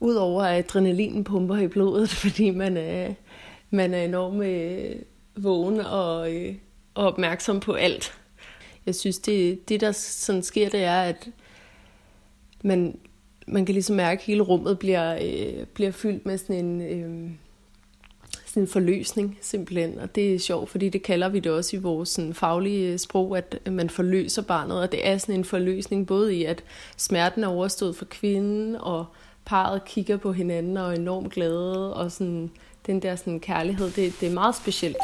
Udover at adrenalinen pumper i blodet, fordi man er, man er enormt øh, vågen og, øh, og opmærksom på alt. Jeg synes, det, det der sådan sker, det er, at man, man kan ligesom mærke, at hele rummet bliver, øh, bliver fyldt med sådan en, øh, sådan en forløsning simpelthen. Og det er sjovt, fordi det kalder vi det også i vores sådan, faglige øh, sprog, at man forløser barnet. Og det er sådan en forløsning både i, at smerten er overstået for kvinden, og parret kigger på hinanden og er enormt glade, og sådan, den der sådan, kærlighed, det, det er meget specielt.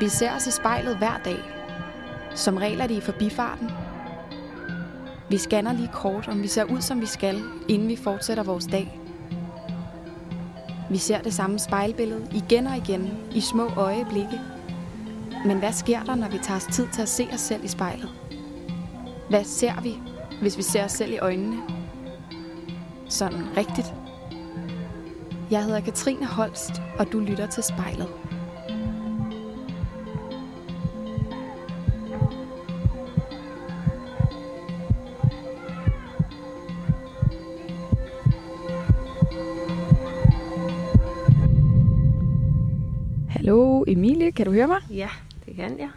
Vi ser os i spejlet hver dag. Som regel er det i forbifarten. Vi scanner lige kort, om vi ser ud, som vi skal, inden vi fortsætter vores dag. Vi ser det samme spejlbillede igen og igen i små øjeblikke. Men hvad sker der, når vi tager os tid til at se os selv i spejlet? Hvad ser vi, hvis vi ser os selv i øjnene? Sådan rigtigt. Jeg hedder Katrine Holst, og du lytter til spejlet. Hallo Emilie, kan du høre mig? Ja, det kan jeg.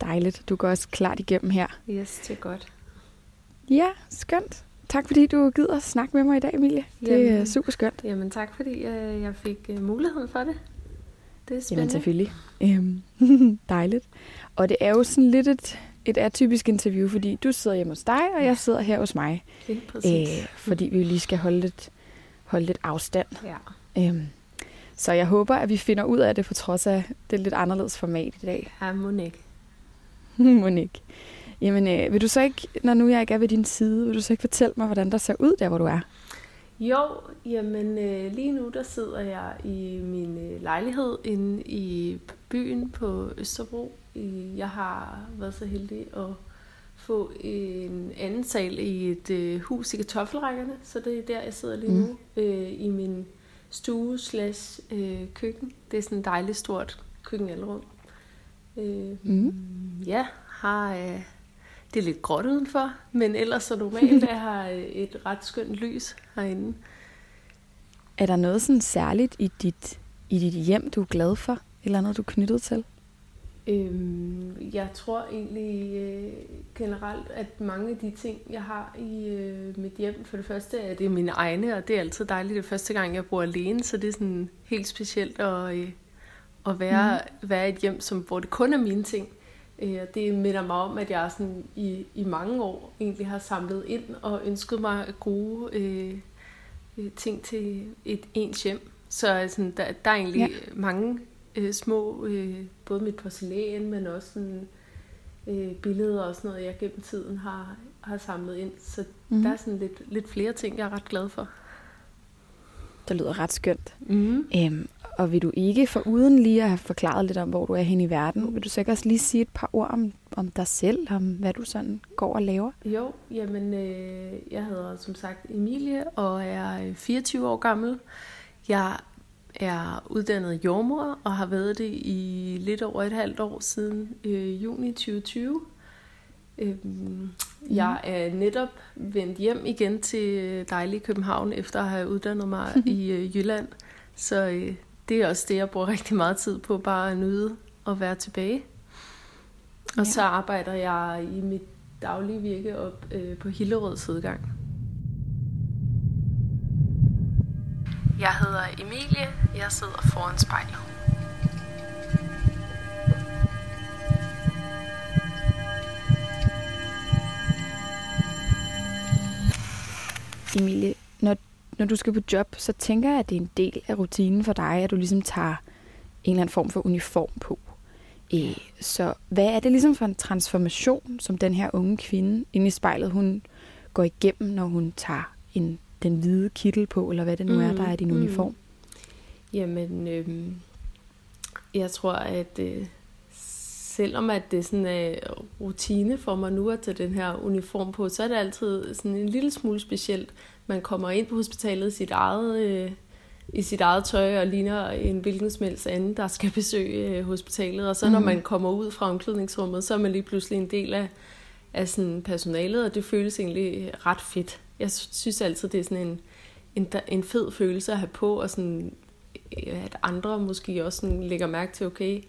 Dejligt, du går også klart igennem her. Yes, det er godt. Ja, skønt. Tak fordi du gider at snakke med mig i dag, Emilie. Det er Jamen. super skønt. Jamen tak, fordi øh, jeg fik øh, muligheden for det. Det er Jamen spændende. selvfølgelig. Øhm, dejligt. Og det er jo sådan lidt et, et atypisk interview, fordi du sidder hjemme hos dig, og jeg sidder her hos mig. Lige præcis. Øh, fordi vi lige skal holde lidt, holde lidt afstand. ja. Øhm, så jeg håber, at vi finder ud af det, på trods af det lidt anderledes format i dag. Ja, Monique. Monique. Jamen, øh, vil du så ikke, når nu jeg ikke er ved din side, vil du så ikke fortælle mig, hvordan der ser ud der, hvor du er? Jo, jamen øh, lige nu der sidder jeg i min øh, lejlighed inde i byen på Østerbro. Jeg har været så heldig at få en anden sal i et øh, hus i kartoffelrækkerne, så det er der, jeg sidder lige nu, øh, i min stue slash øh, køkken. Det er sådan et dejligt stort køkkenalrum. Øh, Mm. Ja, har, øh, det er lidt gråt udenfor, men ellers så normalt jeg har øh, et ret skønt lys herinde. Er der noget sådan særligt i dit, i dit hjem, du er glad for? Eller noget, du er knyttet til? Øhm, jeg tror egentlig øh, generelt, at mange af de ting, jeg har i øh, mit hjem, for det første er det mine egne, og det er altid dejligt. Det første gang, jeg bor alene, så det er sådan helt specielt at, øh, at være, mm. være et hjem, som, hvor det kun er mine ting. Øh, og det minder mig om, at jeg sådan i, i mange år egentlig har samlet ind og ønsket mig gode øh, øh, ting til et ens hjem. Så altså, der, der er egentlig ja. mange øh, små, øh, både mit porcelæn, men også sådan, øh, billeder og sådan noget, jeg gennem tiden har, har samlet ind. Så mm. der er sådan lidt, lidt flere ting, jeg er ret glad for. Det lyder ret skønt. Mm. Øhm, og vil du ikke, for uden lige at have forklaret lidt om, hvor du er henne i verden, vil du så ikke også lige sige et par ord om, om dig selv, om hvad du sådan går og laver? Jo, jamen øh, jeg hedder som sagt Emilie og er øh, 24 år gammel. Jeg er uddannet jordmor og har været det i lidt over et halvt år siden øh, juni 2020. Øhm, jeg er netop vendt hjem igen til øh, dejlige København efter at have uddannet mig i øh, Jylland. Så øh, det er også det, jeg bruger rigtig meget tid på, bare at nyde at være tilbage. Og Ja. så arbejder jeg i mit daglige virke op øh, på Hillerøds udgang. Jeg hedder Emilie. Jeg sidder foran spejlet. Emilie, når, når du skal på job, så tænker jeg, at det er en del af rutinen for dig, at du ligesom tager en eller anden form for uniform på. Øh, så hvad er det ligesom for en transformation, som den her unge kvinde inde i spejlet, hun går igennem, når hun tager en, den hvide kittel på, eller hvad det nu er, Mm, der er din mm. uniform? Jamen, øhm, jeg tror, at øh, selvom at det sådan er rutine for mig nu at tage den her uniform på, så er det altid sådan en lille smule specielt. Man kommer ind på hospitalet i sit eget, øh, i sit eget tøj og ligner en hvilken som helst anden, der skal besøge øh, hospitalet. Og så når mm. man kommer ud fra omklædningsrummet, så er man lige pludselig en del af, af sådan personalet, og det føles egentlig ret fedt. Jeg synes altid, det er sådan en, en, en fed følelse at have på, og sådan, at andre måske også sådan lægger mærke til, okay,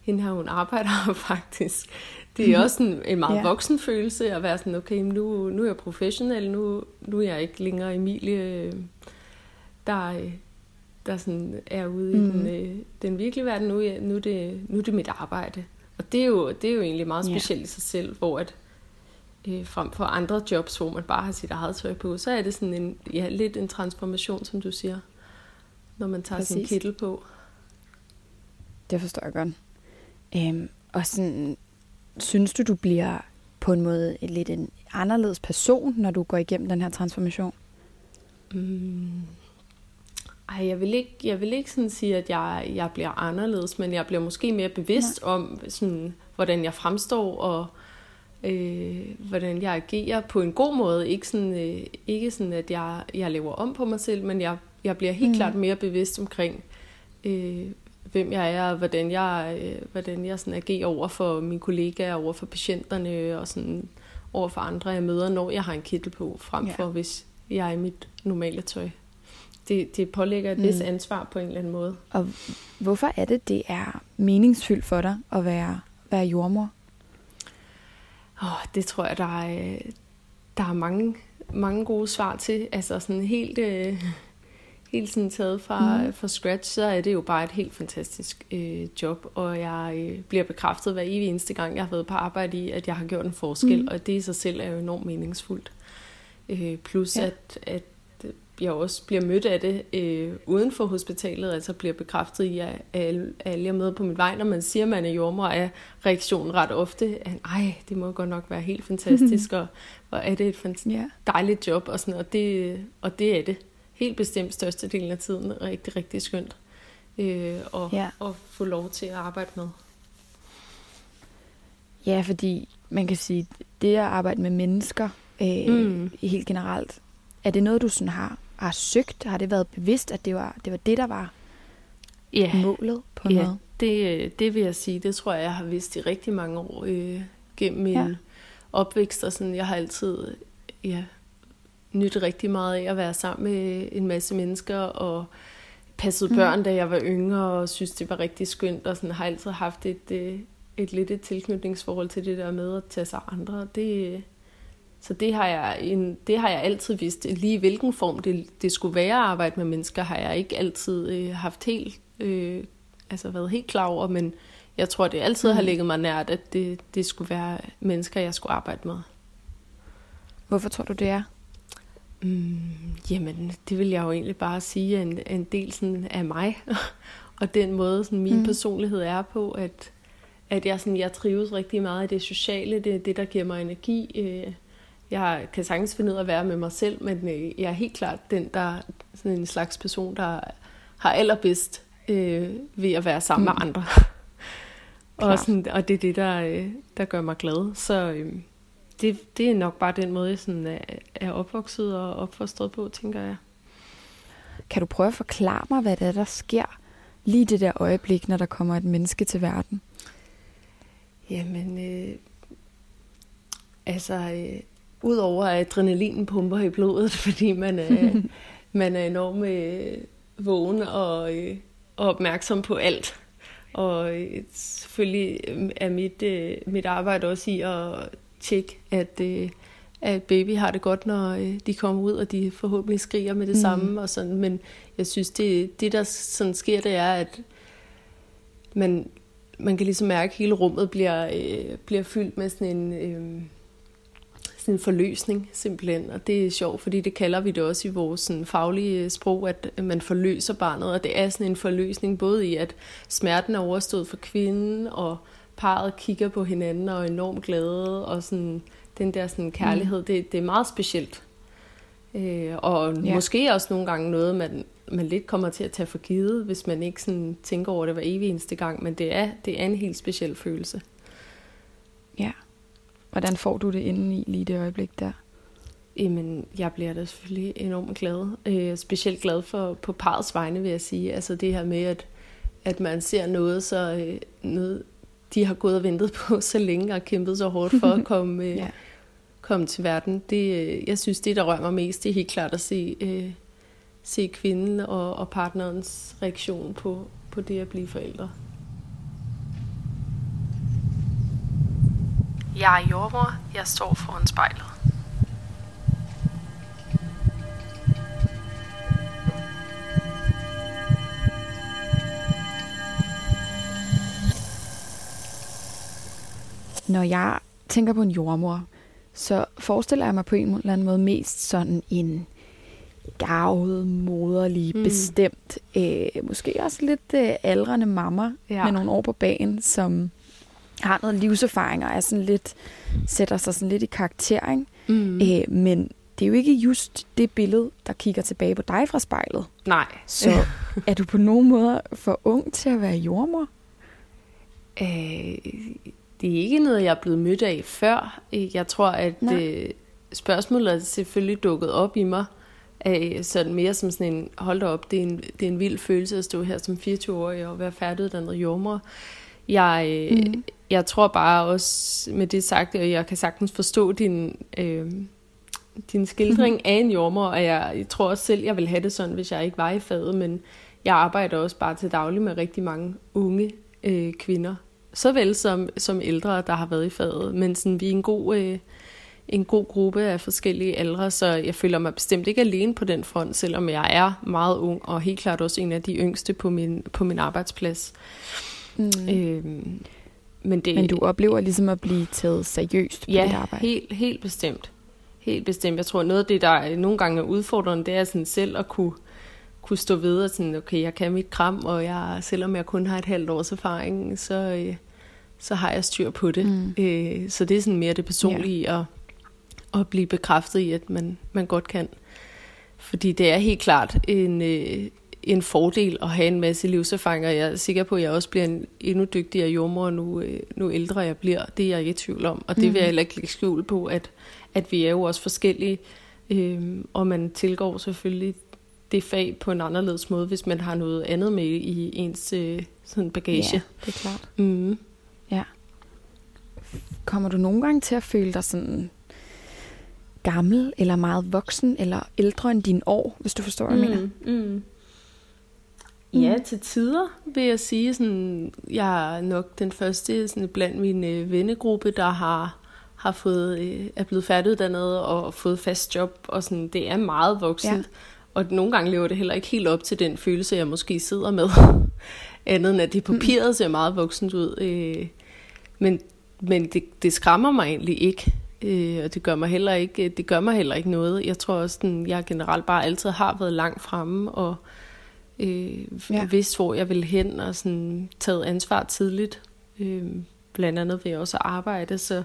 hende her, hun arbejder faktisk. Det er også en, en meget ja. voksen følelse at være sådan, okay, nu, nu er jeg professionel, nu, nu er jeg ikke længere Emilie, der, der sådan er ude mm. i den, øh, den virkelige verden. Nu, er, nu, er det, nu er det mit arbejde. Og det er jo, det er jo egentlig meget specielt ja. i sig selv, hvor at, øh, frem for andre jobs, hvor man bare har sit eget tøj på, så er det sådan en, ja, lidt en transformation, som du siger, når man tager Præcis. sin kittel på. Det forstår jeg godt. Øhm, og sådan, synes du, du bliver på en måde lidt en anderledes person, når du går igennem den her transformation? Mm. Ej, jeg vil ikke, jeg vil ikke sådan sige, at jeg, jeg bliver anderledes, men jeg bliver måske mere bevidst Nej. om, sådan, hvordan jeg fremstår, og øh, hvordan jeg agerer på en god måde. Ikke sådan, øh, ikke sådan at jeg, jeg lever om på mig selv, men jeg, jeg bliver helt mm. klart mere bevidst omkring, øh, hvem jeg er, og hvordan jeg, øh, hvordan jeg sådan agerer over for mine kollegaer, over for patienterne, og sådan over for andre, jeg møder, når jeg har en kittel på, frem for ja. hvis jeg er i mit normale tøj. Det, det pålægger et mm. vis ansvar på en eller anden måde. Og hvorfor er det, det er meningsfyldt for dig at være, være jordmor? Oh, det tror jeg, der er, der er mange, mange gode svar til. Altså sådan helt... Øh, helt sådan taget fra, mm. fra scratch, så er det jo bare et helt fantastisk øh, job, og jeg øh, bliver bekræftet hver evig eneste gang, jeg har været på arbejde i, at jeg har gjort en forskel, mm. og det i sig selv er jo enormt meningsfuldt. Øh, plus ja. at, at jeg også bliver mødt af det øh, uden for hospitalet, altså bliver bekræftet i, at alle, alle jeg møder på mit vej, når man siger, at man er jordmor, er reaktionen ret ofte, at ej, det må godt nok være helt fantastisk, og hvor er det et fant- yeah. dejligt job, og, sådan, og, det, og det er det helt bestemt størstedelen af tiden rigtig, rigtig skønt øh, og, ja. at få lov til at arbejde med. Ja, fordi man kan sige, det at arbejde med mennesker øh, mm. helt generelt, er det noget, du sådan har, har søgt? Har det været bevidst, at det var det, var det der var ja. målet på ja, noget? Det, det vil jeg sige. Det tror jeg, jeg har vidst i rigtig mange år øh, gennem min ja. opvækst. Og sådan, jeg har altid ja, nyt rigtig meget af at være sammen med en masse mennesker og passede mm. børn, da jeg var yngre, og synes, det var rigtig skønt, og sådan, har altid haft et, et, øh, et lidt et tilknytningsforhold til det der med at tage sig andre. Det, så det har, jeg en, det har jeg altid vidst. Lige hvilken form det, det skulle være at arbejde med mennesker, har jeg ikke altid øh, haft helt, øh, altså været helt klar over, men jeg tror, det altid mm. har ligget mig nært, at det, det skulle være mennesker, jeg skulle arbejde med. Hvorfor tror du, det er? Mm, jamen, det vil jeg jo egentlig bare sige en, en del sådan af mig, og den måde, sådan min mm. personlighed er på, at, at jeg, sådan, jeg trives rigtig meget i det sociale, det er det, der giver mig energi. Øh, jeg kan sagtens finde ud af at være med mig selv, men øh, jeg er helt klart den, der sådan en slags person, der har allerbedst øh, ved at være sammen mm. med andre. og, sådan, og det er det, der, øh, der gør mig glad. Så, øh, det, det er nok bare den måde, jeg sådan er, er opvokset og opfostret på, tænker jeg. Kan du prøve at forklare mig, hvad det er, der sker lige det der øjeblik, når der kommer et menneske til verden? Jamen, øh, altså, øh, udover at adrenalinen pumper i blodet, fordi man er, man er enormt øh, vågen og, øh, og opmærksom på alt. Og øh, selvfølgelig er mit, øh, mit arbejde også i at tjekke, at, øh, at baby har det godt, når øh, de kommer ud, og de forhåbentlig skriger med det mm. samme. Og sådan. Men jeg synes, det, det der sådan sker, det er, at man, man kan ligesom mærke, at hele rummet bliver, øh, bliver fyldt med sådan en... Øh, sådan en forløsning simpelthen, og det er sjovt, fordi det kalder vi det også i vores sådan, faglige sprog, at man forløser barnet, og det er sådan en forløsning både i, at smerten er overstået for kvinden, og parret kigger på hinanden og er enormt glade, og sådan, den der sådan, kærlighed, mm. det, det er meget specielt. Øh, og ja. måske også nogle gange noget, man, man lidt kommer til at tage for givet, hvis man ikke sådan tænker over det hver evig eneste gang, men det er, det er en helt speciel følelse. Ja. Hvordan får du det inde i lige det øjeblik der? Jamen, jeg bliver da selvfølgelig enormt glad. Øh, specielt glad for på parets vegne, vil jeg sige. Altså det her med, at, at man ser noget, så øh, noget, de har gået og ventet på så længe og kæmpet så hårdt for at komme, øh, ja. komme til verden. Det, øh, jeg synes, det, der rører mig mest, det er helt klart at se, øh, se kvinden og, og partnerens reaktion på, på det at blive forældre. Jeg er jordmor. Jeg står foran spejlet. Når jeg tænker på en jordmor, så forestiller jeg mig på en eller anden måde mest sådan en gavet, moderlig, mm. bestemt, øh, måske også lidt øh, aldrende mamma ja. med nogle år på banen, som har noget livserfaring og er sådan lidt, sætter sig sådan lidt i karakter, ikke? Mm. Øh, men det er jo ikke just det billede, der kigger tilbage på dig fra spejlet. Nej. Så er du på nogen måde for ung til at være jordmor? Øh, det er ikke noget, jeg er blevet mødt af før. Jeg tror, at øh, spørgsmålet er selvfølgelig dukket op i mig, øh, sådan mere som sådan en, hold da op, det er en, det er en vild følelse at stå her som 24-årig og være færdiguddannet jordmor. Jeg, øh, mm. jeg tror bare også med det sagt, at jeg kan sagtens forstå din, øh, din skildring mm. af en jordmor, og jeg, jeg tror også selv, jeg vil have det sådan, hvis jeg ikke var i faget, men jeg arbejder også bare til daglig med rigtig mange unge øh, kvinder, såvel som, som ældre, der har været i faget. Men sådan, vi er en god, øh, en god gruppe af forskellige aldre, så jeg føler mig bestemt ikke alene på den front, selvom jeg er meget ung, og helt klart også en af de yngste på min, på min arbejdsplads. Mm. Øhm, men, det, men du oplever ligesom at blive taget seriøst på ja, dit arbejde? helt, helt bestemt. Helt bestemt. Jeg tror, noget af det, der nogle gange er udfordrende, det er sådan selv at kunne kunne stå ved og sådan, okay, jeg kan mit kram, og jeg, selvom jeg kun har et halvt års erfaring, så, øh, så har jeg styr på det. Mm. Øh, så det er sådan mere det personlige ja. at, at blive bekræftet i, at man, man godt kan. Fordi det er helt klart en, øh, en fordel at have en masse livserfaringer. Jeg er sikker på, at jeg også bliver en endnu dygtigere jordmor, nu, øh, nu ældre jeg bliver. Det er jeg ikke i tvivl om. Og det vil jeg mm. heller ikke lægge skjul på, at, at vi er jo også forskellige. Øh, og man tilgår selvfølgelig det fag på en anderledes måde, hvis man har noget andet med i ens øh, sådan bagage. Ja, det er klart. Mm. Ja. Kommer du nogle gange til at føle dig sådan gammel, eller meget voksen, eller ældre end dine år, hvis du forstår, hvad jeg mm, mener? Mm. Ja, mm. til tider vil jeg sige, sådan, jeg er nok den første sådan, blandt min øh, vennegruppe, der har har fået, øh, er blevet færdiguddannet og fået fast job, og sådan, det er meget voksent. Ja. Og nogle gange lever det heller ikke helt op til den følelse, jeg måske sidder med. Andet end at det papiret ser meget voksent ud. Øh, men men det, det skræmmer mig egentlig ikke. Øh, og det gør mig heller ikke det gør mig heller ikke noget. Jeg tror også, at jeg generelt bare altid har været langt fremme og øh, ja. vidst, hvor jeg vil hen og sådan, taget ansvar tidligt. Øh, blandt andet ved også arbejde, så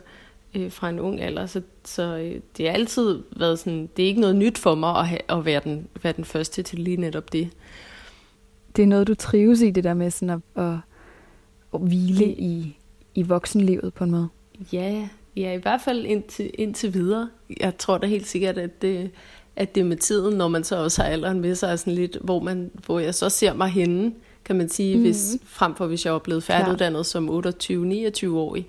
øh, fra en ung alder, så, så øh, det har altid været sådan, det er ikke noget nyt for mig at, have, at være, den, være den første til lige netop det. Det er noget, du trives i, det der med sådan at, at, at hvile i, i voksenlivet på en måde? Ja, ja i hvert fald indtil, indtil videre. Jeg tror da helt sikkert, at det, at det med tiden, når man så også har alderen med sig, er sådan lidt, hvor, man, hvor jeg så ser mig henne, kan man sige, mm-hmm. hvis, frem for hvis jeg var blevet færdiguddannet som 28-29-årig,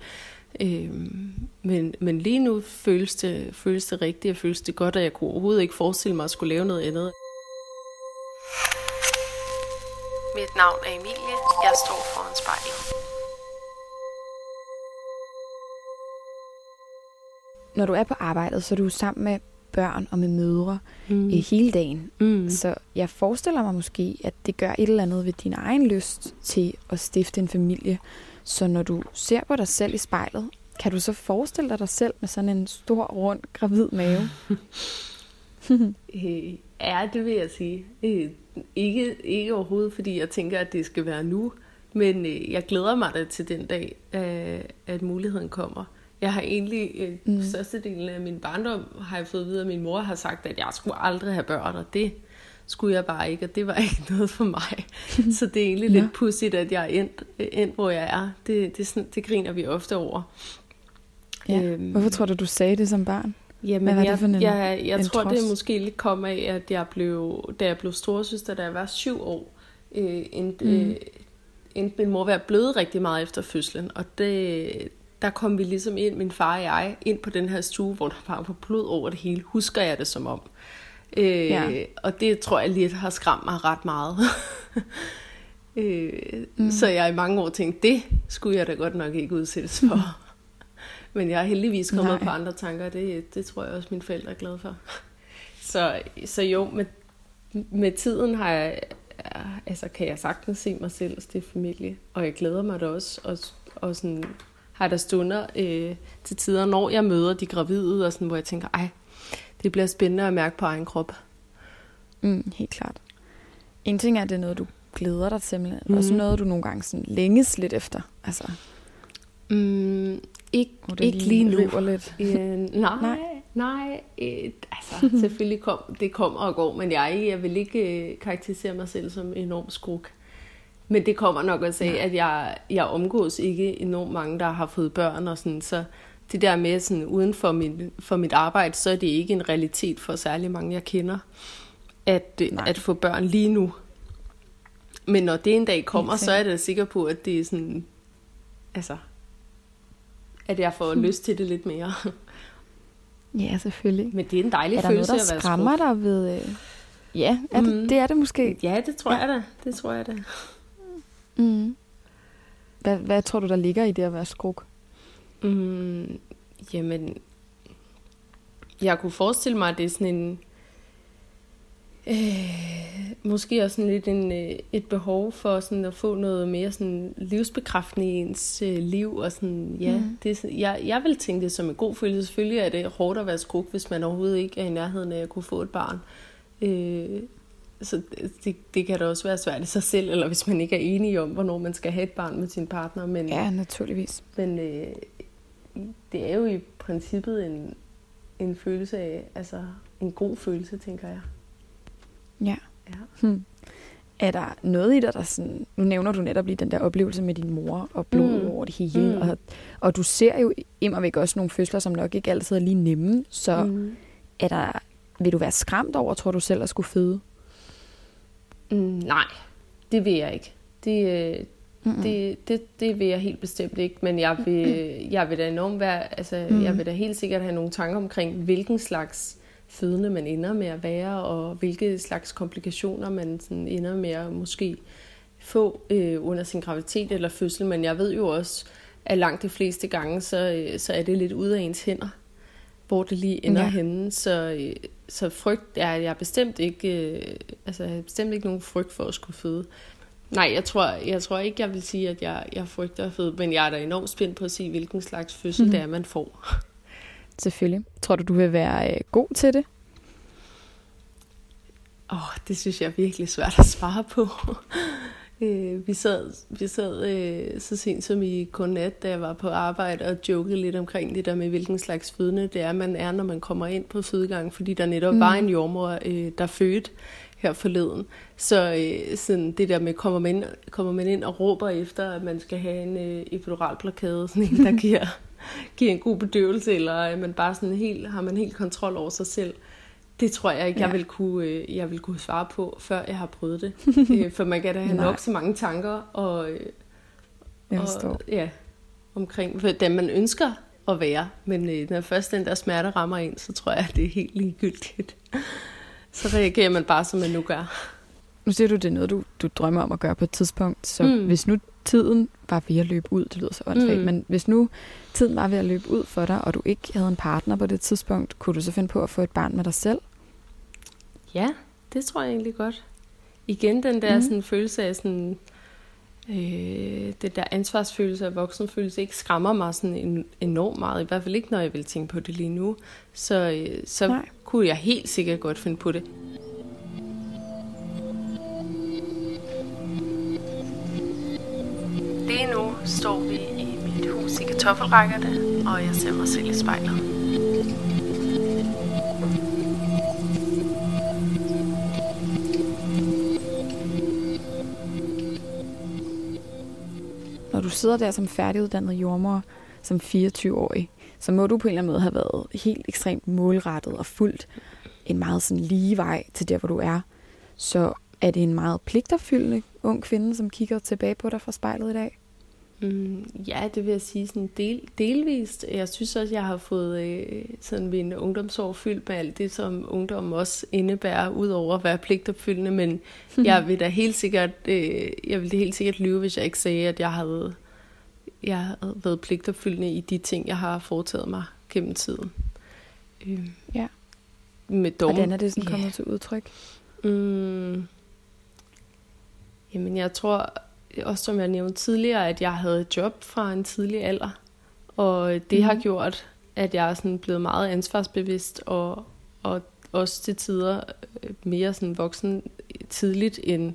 Øhm, men, men lige nu føles det, føles det rigtigt, og føles det godt, at jeg kunne overhovedet ikke forestille mig at skulle lave noget andet. Mit navn er Emilie. Jeg står foran spejlet. Når du er på arbejdet, så er du sammen med børn og med mødre mm. øh, hele dagen. Mm. Så jeg forestiller mig måske, at det gør et eller andet ved din egen lyst til at stifte en familie. Så når du ser på dig selv i spejlet, kan du så forestille dig dig selv med sådan en stor, rund, gravid mave? Øh, ja, det vil jeg sige. Øh, ikke, ikke overhovedet, fordi jeg tænker, at det skal være nu. Men øh, jeg glæder mig da til den dag, at muligheden kommer. Jeg har egentlig, mm. størstedelen af min barndom, har jeg fået at vide, at min mor har sagt, at jeg skulle aldrig have børn, og det skulle jeg bare ikke, og det var ikke noget for mig. Så det er egentlig ja. lidt pudsigt, at jeg er endt, endt hvor jeg er. Det, det, sådan, det griner vi ofte over. Ja. Øhm, Hvorfor tror du, du sagde det som barn? Jamen, Hvad var jeg, det for en, jeg, jeg en tror, trods? det måske lidt kom af, at jeg blev, da jeg blev storesøster, da jeg var syv år, øh, endte, Mm. mm. øh, endte min mor ved at bløde rigtig meget efter fødslen. Og det, der kom vi ligesom ind, min far og jeg, ind på den her stue, hvor der bare var blod over det hele. Husker jeg det som om. Øh, Ja. Og det tror jeg lidt har skræmt mig ret meget. øh, mm. Så jeg i mange år tænkte, det skulle jeg da godt nok ikke udsættes for. Men jeg er heldigvis kommet Nej. På andre tanker, og det, det tror jeg også, mine forældre er glade for. Så, så jo, med, med tiden har jeg, altså kan jeg sagtens se mig selv stifte familie, og jeg glæder mig da også, og, og sådan, har der stunder øh, til tider, når jeg møder de gravide, og sådan, hvor jeg tænker, ej, det bliver spændende at mærke på egen krop. Mm, helt klart. En ting er, at det er noget, du glæder dig til, men mm. Også noget, du nogle gange sådan længes lidt efter. Altså, Mm, ikke, det ikke lige nu. river lidt. Øh, nej, Nej. nej, nej øh, altså selvfølgelig kom, det kommer og går, men jeg, jeg vil ikke øh, karakterisere mig selv som enorm skruk. Men det kommer nok også af, Nej. at jeg, jeg omgås ikke enormt mange, der har fået børn og sådan, så det der med sådan uden for, min, for mit arbejde, så er det ikke en realitet for særlig mange, jeg kender, at, øh, Nej. at få børn lige nu. Men når det en dag kommer, så er jeg sikker på, at det er sådan, altså, at jeg får lyst til det lidt mere. Ja, selvfølgelig. Men det er en dejlig Er der noget, følelse der at være skræmmer dig ved... Øh... Ja, er det, Mhm. det er det måske. Ja, det tror Ja. jeg da. Det tror jeg da. Mm. Hvad, hvad tror du, der ligger i det at være skruk? Mm, jamen, jeg kunne forestille mig, at det er sådan en... Øh, måske også sådan lidt en, øh, et behov for sådan at få noget mere sådan livsbekræftende i ens øh, liv. Og sådan, ja, mm. det er, sådan- jeg, jeg vil tænke det som en god følelse. Selvfølgelig er det hårdt at være skruk, hvis man overhovedet ikke er i nærheden af at kunne få et barn. Øh, så det, det kan da også være svært i sig selv, eller hvis man ikke er enig om, hvornår man skal have et barn med sin partner. Men, Ja, naturligvis. men øh, det er jo i princippet en, en følelse af, altså en god følelse, tænker jeg. Ja. Ja. Hmm. Er der noget i dig, der sådan... Nu nævner du netop lige den der oplevelse med din mor og blod mm. Over det hele. Mm. Og, og du ser jo immer væk også nogle fødsler, som nok ikke altid er lige nemme. Så. Mm. er der... Vil du være skræmt over, tror du selv, at skulle føde? Mm, nej, det vil jeg ikke. Det, Mm-mm. det, det, det vil jeg helt bestemt ikke, men jeg vil, jeg vil da enormt være, altså, Mm. mm. jeg vil da helt sikkert have nogle tanker omkring, hvilken slags fødende man ender med at være, og hvilke slags komplikationer man sådan ender med at måske få øh, under sin graviditet eller fødsel, men jeg ved jo også, at langt de fleste gange, så, øh, så er det lidt ude af ens hænder, hvor det lige ender Ja. henne, så, øh, så frygt er jeg bestemt ikke, øh, altså jeg har bestemt ikke nogen frygt for at skulle føde. Nej, jeg tror, jeg tror ikke, jeg vil sige, at jeg, jeg frygter at føde, men jeg er da enormt spændt på at se, hvilken slags fødsel mm. det er, man får. Selvfølgelig. Tror du, du vil være øh, god til det? Åh, oh, det synes jeg er virkelig svært at svare på. Øh, vi sad, vi sad øh, så sent som i godnat, da jeg var på arbejde, og jokede lidt omkring det der med, hvilken slags fødende det er, man er, når man kommer ind på fødegangen, fordi der netop Mm. mm. var en jordmor, øh, der fødte her forleden. Så øh, sådan det der med, kommer man, ind, kommer man ind og råber efter, at man skal have en øh, epiduralblokade, sådan en, der giver, giver en god bedøvelse, eller er man bare sådan helt, har man helt kontrol over sig selv. Det tror jeg ikke, Ja. jeg vil kunne, øh, jeg vil kunne svare på, før jeg har prøvet det. øh, for man kan da have Nej. nok så mange tanker og, øh, og ja, omkring, hvordan man ønsker at være. Men når først den der smerte rammer ind, så tror jeg, at det er helt ligegyldigt. Så reagerer man bare, som man nu gør. Nu siger du, det er noget, du, du drømmer om at gøre på et tidspunkt. Så mm. Hvis nu tiden var ved at løbe ud, det lyder så åndssvagt. Mm. men hvis nu tiden var ved at løbe ud for dig, og du ikke havde en partner på det tidspunkt, kunne du så finde på at få et barn med dig selv? Ja, det tror jeg egentlig godt. Igen den der mm. sådan, følelse af sådan, øh, det der ansvarsfølelse og voksenfølelse ikke skræmmer mig sådan en, enormt meget. I hvert fald ikke, når jeg vil tænke på det lige nu. Så, øh, så Nej. kunne jeg helt sikkert godt finde på det. Lige nu står vi i mit hus i kartoffelrækkerne, og jeg ser mig selv i spejlet. Du sidder der som færdiguddannet jordmor, som 24-årig, så må du på en eller anden måde have været helt ekstremt målrettet og fuldt en meget sådan lige vej til der, hvor du er. Så er det en meget pligtopfyldende ung kvinde, som kigger tilbage på dig fra spejlet i dag? Mm, ja, det vil jeg sige sådan del, delvist. Jeg synes også, jeg har fået øh, sådan min ungdomsår fyldt med alt det, som ungdom også indebærer, udover at være pligtopfyldende. Men jeg vil da helt sikkert, øh, jeg vil da helt sikkert lyve, hvis jeg ikke sagde, at jeg havde, jeg havde været pligtopfyldende i de ting, jeg har foretaget mig gennem tiden. Øh, ja. Med dog, Hvordan er det sådan kommet yeah. til udtryk? Mm, jamen, jeg tror også som jeg nævnte tidligere, at jeg havde et job fra en tidlig alder. Og det mm. har mhm. gjort, at jeg er sådan blevet meget ansvarsbevidst og, og også til tider øh, mere sådan voksen tidligt, end,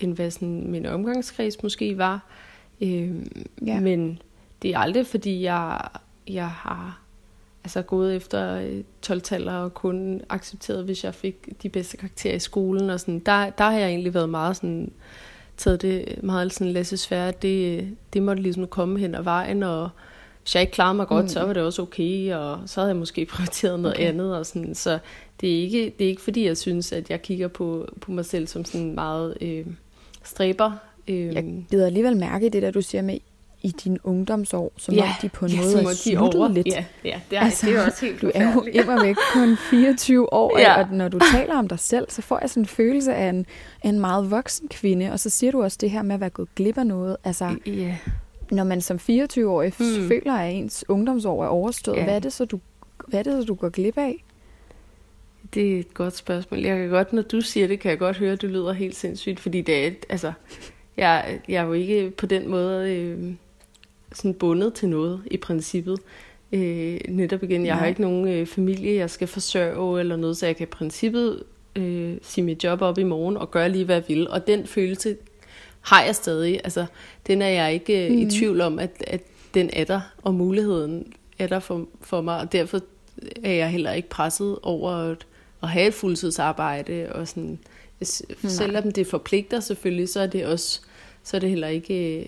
end hvad sådan min omgangskreds måske var. Øhm, ja. Men det er aldrig, fordi jeg, jeg har altså gået efter 12-taller og kun accepteret, hvis jeg fik de bedste karakterer i skolen. Og sådan. Der, der har jeg egentlig været meget sådan taget det meget sådan svære. Det, det måtte ligesom komme hen ad vejen, og hvis jeg ikke klarede mig godt, mm. så var det også okay, og så havde jeg måske prioriteret noget okay. andet. Og sådan. Så det er, ikke, det er ikke fordi, jeg synes, at jeg kigger på, på mig selv som sådan meget øh, stræber. Øh. Jeg bider alligevel mærke i det der, du siger med, i dine ungdomsår, som ja, om de på en ja, måde er sluttet lidt. Ja, ja det, er, altså, det er også helt Du er jo immer væk kun 24 år, ja. og når du taler om dig selv, så får jeg sådan en følelse af en, en meget voksen kvinde, og så siger du også det her med at være gået glip af noget. Altså, ja. når man som 24-årig hmm. føler, at ens ungdomsår er overstået, ja. hvad, er det så, du, hvad er det så, du går glip af? Det er et godt spørgsmål. Jeg kan godt, når du siger det, kan jeg godt høre, at du lyder helt sindssygt, fordi det er, altså, jeg, jeg er jo ikke på den måde... Øh, sådan bundet til noget i princippet. Øh, netop igen, jeg Nej. har ikke nogen øh, familie, jeg skal forsørge eller noget, så jeg kan i princippet øh, sige mit job op i morgen og gøre lige, hvad jeg vil. Og den følelse har jeg stadig. Altså, den er jeg ikke øh, mm. i tvivl om, at, at den er der, og muligheden er der for, for mig, og derfor er jeg heller ikke presset over at, at have et fuldtidsarbejde. Og sådan, selvom det forpligter selvfølgelig, så er det også så er det heller ikke øh,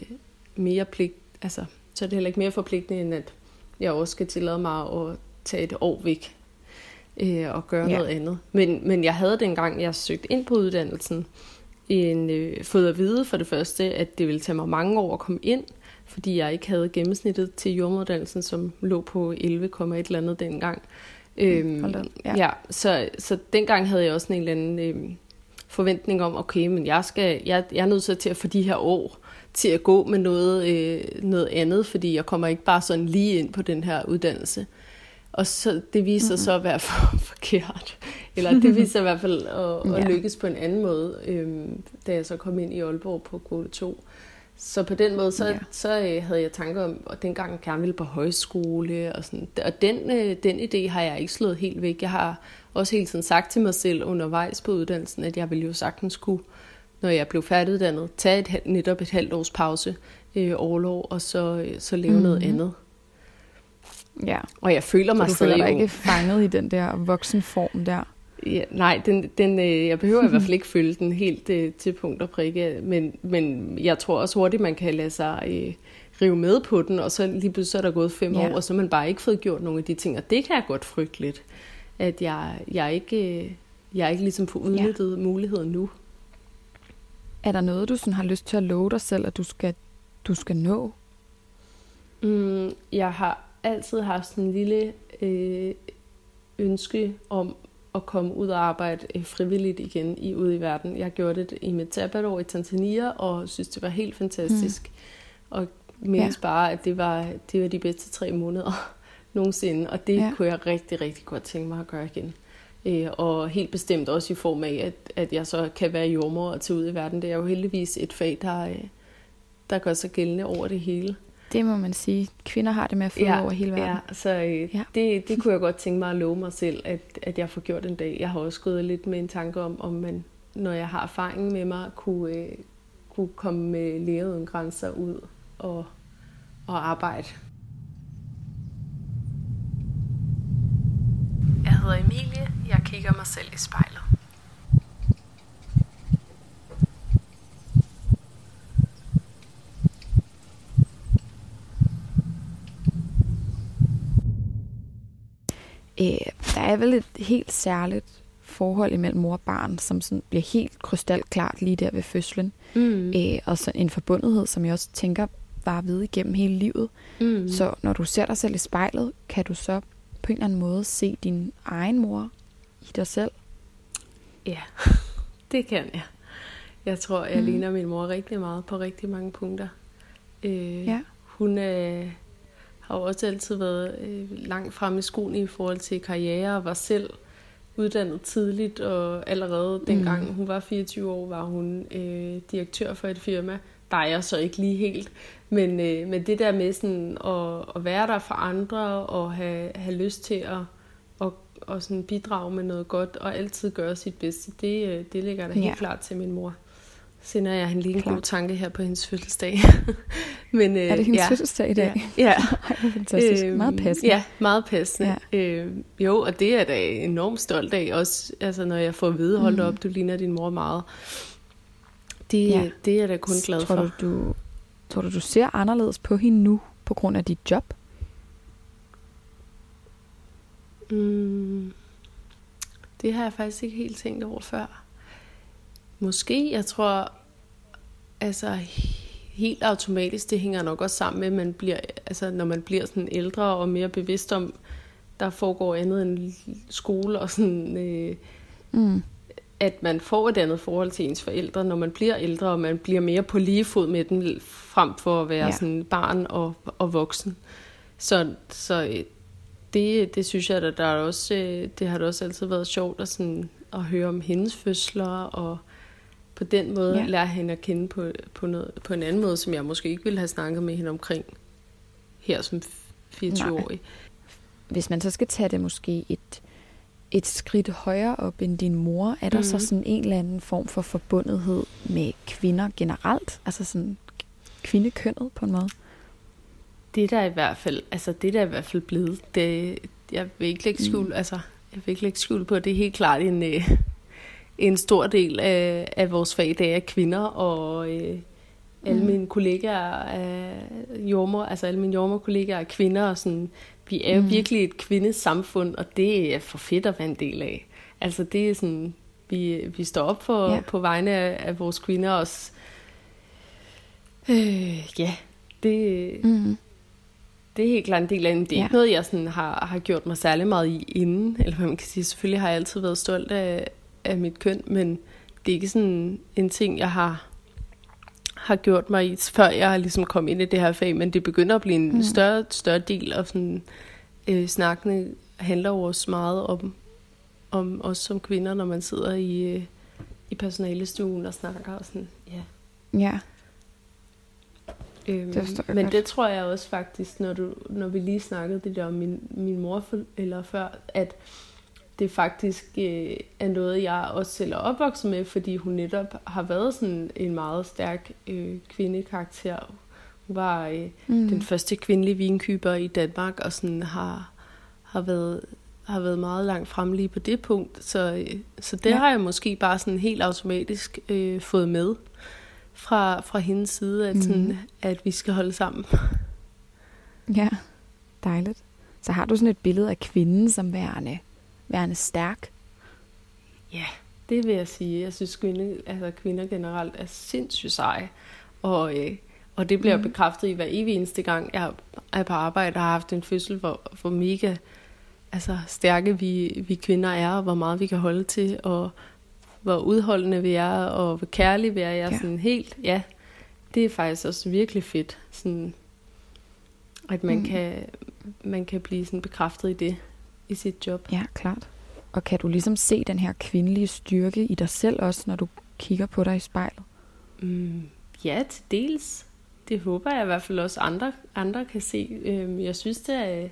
mere pligt altså, så er det heller ikke mere forpligtende, end at jeg også skal tillade mig at tage et år væk øh, og gøre ja. noget andet. Men, men jeg havde dengang, jeg søgte ind på uddannelsen, en, øh, fået at vide for det første, at det ville tage mig mange år at komme ind, fordi jeg ikke havde gennemsnittet til jorduddannelsen, som lå på 11,1 eller andet dengang. Mm, øhm, ja. ja, så, så dengang havde jeg også en eller anden øh, forventning om, okay, men jeg, skal, jeg, jeg er nødt til at få de her år til at gå med noget, øh, noget andet, fordi jeg kommer ikke bare sådan lige ind på den her uddannelse. Og så, det viser mm-hmm. så at være for, forkert. Eller det viser i hvert fald at, ja. at lykkes på en anden måde, øh, da jeg så kom ind i Aalborg på kvote 2. Så på den måde, så, ja. så øh, havde jeg tanker om, at dengang gerne ville på højskole. Og, sådan. og den, øh, den idé har jeg ikke slået helt væk. Jeg har også hele tiden sagt til mig selv undervejs på uddannelsen, at jeg ville jo sagtens kunne når jeg blev færdiguddannet, tage et, netop et halvt års pause, øh, overlov, og så, øh, så lave mm-hmm. noget mhm. andet. Ja. Og jeg føler mig så du stadig føler dig ikke fanget i den der voksenform der? Ja, nej, den, den, øh, jeg behøver i hvert fald ikke følge den helt øh, til punkt og prikke, men, men jeg tror også hurtigt, man kan lade sig øh, rive med på den, og så lige pludselig så er der gået fem ja. år, og så har man bare ikke fået gjort nogle af de ting, og det kan jeg godt frygte lidt, at jeg, jeg, ikke, øh, jeg ikke ligesom får udnyttet ja. muligheden nu. Er der noget, du sådan har lyst til at love dig selv, at du skal, du skal nå? Mm, jeg har altid haft sådan en lille øh, ønske om at komme ud og arbejde øh, frivilligt igen i ude i verden. Jeg gjorde det i mit sabbatår i Tanzania, og synes, det var helt fantastisk. Mm. Og mindes ja. bare, at det var, det var de bedste tre måneder nogensinde, og det ja. kunne jeg rigtig, rigtig godt tænke mig at gøre igen. Øh, og helt bestemt også i form af, at, at jeg så kan være jordmor og tage ud i verden. Det er jo heldigvis et fag, der, øh, der gør sig gældende over det hele. Det må man sige. Kvinder har det med at føde ja, over hele verden. Ja, så øh, ja. Det, det kunne jeg godt tænke mig at love mig selv, at, at jeg får gjort en dag. Jeg har også gået lidt med en tanke om, om man, når jeg har erfaring med mig, kunne, øh, kunne komme med læger uden grænser ud og, og arbejde. Hedder Emilie. Jeg kigger mig selv i spejlet. Øh, der er vel et helt særligt forhold imellem mor og barn, som sådan bliver helt krystalklart lige der ved fødslen. Mm. Øh, og så en forbundethed, som jeg også tænker var ved igennem hele livet. Mm. Så når du ser dig selv i spejlet, kan du så på en eller anden måde se din egen mor i dig selv? Ja, det kan jeg. Jeg tror, jeg mm. ligner min mor rigtig meget på rigtig mange punkter. Øh, ja. Hun øh, har også altid været øh, langt fremme i skoen i forhold til karriere og var selv uddannet tidligt, og allerede dengang mm. hun var 24 år, var hun øh, direktør for et firma. Der er jeg så ikke lige helt. Men, øh, men det der med sådan at, at være der for andre, og have, have lyst til at, at, at sådan bidrage med noget godt, og altid gøre sit bedste, det, øh, det ligger der ja. helt klart til min mor sender jeg hende lige en Klar. god tanke her på hendes fødselsdag. Men, øh, er det hendes ja, fødselsdag i dag? Ja. ja. Ej, fantastisk. Øh, meget passende. Ja, meget passende. Ja. Øh, jo, og det er da enormt stolt af, også altså, når jeg får at vide, hold mm. op, du ligner din mor meget. Det, ja. det er jeg da kun glad tror for. Du, du, tror du, du ser anderledes på hende nu, på grund af dit job? Mm, det har jeg faktisk ikke helt tænkt over før. Måske, jeg tror, altså helt automatisk, det hænger nok også sammen med, at man bliver, altså, når man bliver sådan ældre og mere bevidst om, der foregår andet end skole og sådan, øh, mm. At man får et andet forhold til ens forældre, når man bliver ældre, og man bliver mere på lige fod med dem, frem for at være ja. sådan barn og, og voksen. Så, så øh, det, det synes jeg, at der er også, øh, det har da også altid været sjovt at, sådan, at høre om hendes fødsler, og på den måde ja. lære hende at kende på, på, noget, på en anden måde, som jeg måske ikke ville have snakket med hende omkring her som 24-årig. Hvis man så skal tage det måske et, et skridt højere op end din mor, er der mm. så mhm. sådan en eller anden form for forbundethed med kvinder generelt? Altså sådan kvindekønnet på en måde? Det der i hvert fald, altså det der er i hvert fald blevet, det, jeg vil ikke lægge skjul, mm. altså jeg vil ikke lægge skjul på, det er helt klart en, øh, en stor del af, af vores fag, det er kvinder, og øh, alle mm. mine kollegaer er jordmor, altså alle mine jordmor-kollegaer er kvinder, og sådan, vi er jo mm. virkelig et kvindesamfund, og det er for fedt at være en del af. Altså det er sådan, vi, vi står op for, ja. på vegne af, af vores kvinder også. Øh, ja, det, mm. det er helt klart en del af det. Det er ja. ikke noget, jeg sådan har, har gjort mig særlig meget i inden, eller hvad man kan sige. Selvfølgelig har jeg altid været stolt af, af mit køn, men det er ikke sådan en ting, jeg har, har gjort mig i, før jeg har ligesom kommet ind i det her fag, men det begynder at blive en mm. større, større del, og sådan, øh, snakkene handler jo også meget om, om os som kvinder, når man sidder i, øh, i personalestuen og snakker og sådan, ja. Ja. Øhm, det men godt. det tror jeg også faktisk, når, du, når vi lige snakkede det der om min, min mor for, eller før, at det faktisk øh, er noget, jeg også selv er opvokset med, fordi hun netop har været sådan en meget stærk øh, kvindekarakter. Hun var øh, mm. den første kvindelige vinkøber i Danmark, og sådan har, har, været, har været meget langt frem lige på det punkt. Så, øh, så det ja. har jeg måske bare sådan helt automatisk øh, fået med fra, fra hendes side, at, mm. sådan, at vi skal holde sammen. Ja, dejligt. Så har du sådan et billede af kvinden som værende værende stærk? Ja, det vil jeg sige. Jeg synes, kvinder, altså kvinder generelt er sindssygt seje. Og, øh, og det bliver mm. bekræftet i hver evig eneste gang, jeg er på arbejde og har haft en fødsel, hvor, hvor mega altså, stærke vi, vi kvinder er, og hvor meget vi kan holde til, og hvor udholdende vi er, og hvor kærlige vi er. Jeg er ja. sådan helt, ja, det er faktisk også virkelig fedt. Sådan, at man, mm. kan, man kan blive sådan bekræftet i det i sit job. Ja, klart. Og kan du ligesom se den her kvindelige styrke i dig selv også, når du kigger på dig i spejlet? Mm, ja, til dels. Det håber jeg i hvert fald også andre, andre kan se. Øhm, jeg synes, det er,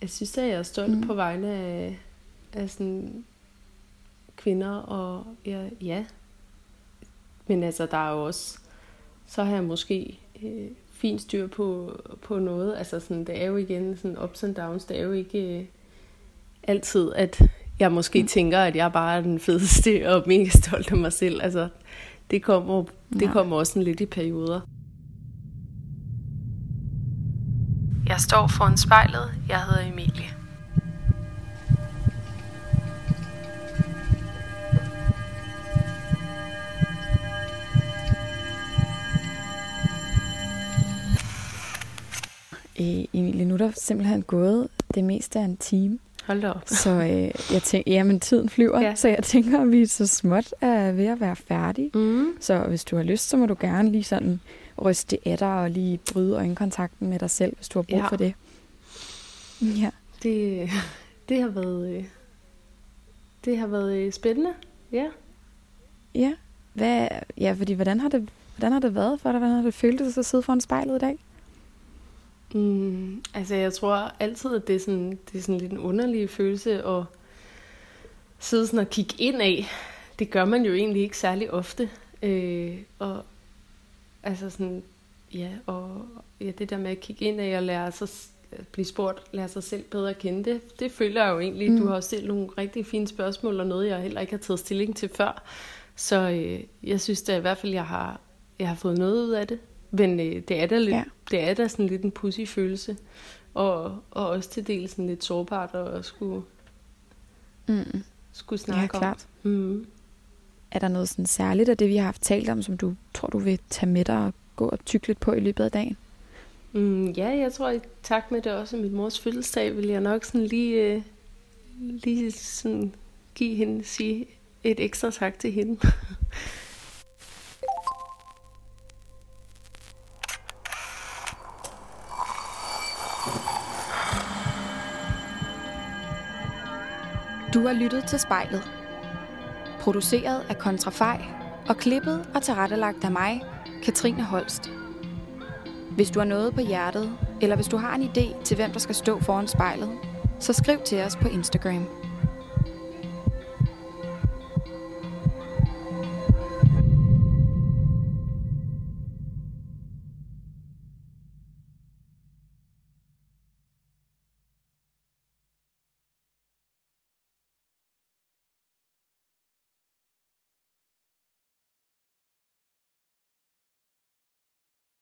jeg synes, at jeg er stolt mm. på vegne af, af sådan kvinder, og ja, ja. Men altså, der er jo også, så har jeg måske øh, fint styr på, på noget. Altså sådan, det er jo igen sådan ups and downs. Det er jo ikke øh, altid, at jeg måske mm. tænker, at jeg bare er den fedeste og mega stolt af mig selv. Altså, det kommer, det kommer også sådan lidt i perioder. Jeg står foran spejlet. Jeg hedder Emilie. Øh, Emilie, nu er der simpelthen gået det meste af en time. Hold da op. Så øh, jeg tænker, jamen tiden flyver, ja. Så jeg tænker, at vi så småt er ved at være færdige. Mm. Så hvis du har lyst, så må du gerne lige sådan ryste af dig og lige bryde øjenkontakten med dig selv, hvis du har brug Ja. for det. Ja. Det, det har været, øh, det har været øh, spændende. Ja. Ja. Hvad, ja, fordi hvordan har, det, hvordan har det været for dig? Hvordan har det føltes at sidde foran spejlet i dag? Mm, altså, jeg tror altid, at det er sådan, det er sådan lidt en underlig følelse at sidde sådan og kigge ind af. Det gør man jo egentlig ikke særlig ofte. Øh, og altså sådan, ja, og ja, det der med at kigge ind af og lære sig, blive spurgt, lære sig selv bedre at kende, det, det føler jeg jo egentlig. Mm. Du har jo stillet nogle rigtig fine spørgsmål, og noget, jeg heller ikke har taget stilling til før. Så øh, jeg synes da i hvert fald, jeg har, jeg har fået noget ud af det. Men øh, det er da lidt, Ja. ja. det er da sådan lidt en pussy følelse. Og, og også til dels sådan lidt sårbart at skulle, Mm. skulle Ja, snakke om. klart. Mm. Er der noget sådan særligt af det, vi har haft talt om, som du tror, du vil tage med dig og gå og tykke lidt på i løbet af dagen? Mm, ja, jeg tror, i takt med det også er min mors fødselsdag, vil jeg nok sådan lige, øh, lige sådan give hende, sige et ekstra tak til hende. Du har lyttet til spejlet. Produceret af Kontrafej og klippet og tilrettelagt af mig, Katrine Holst. Hvis du har noget på hjertet, eller hvis du har en idé til, hvem der skal stå foran spejlet, så skriv til os på Instagram.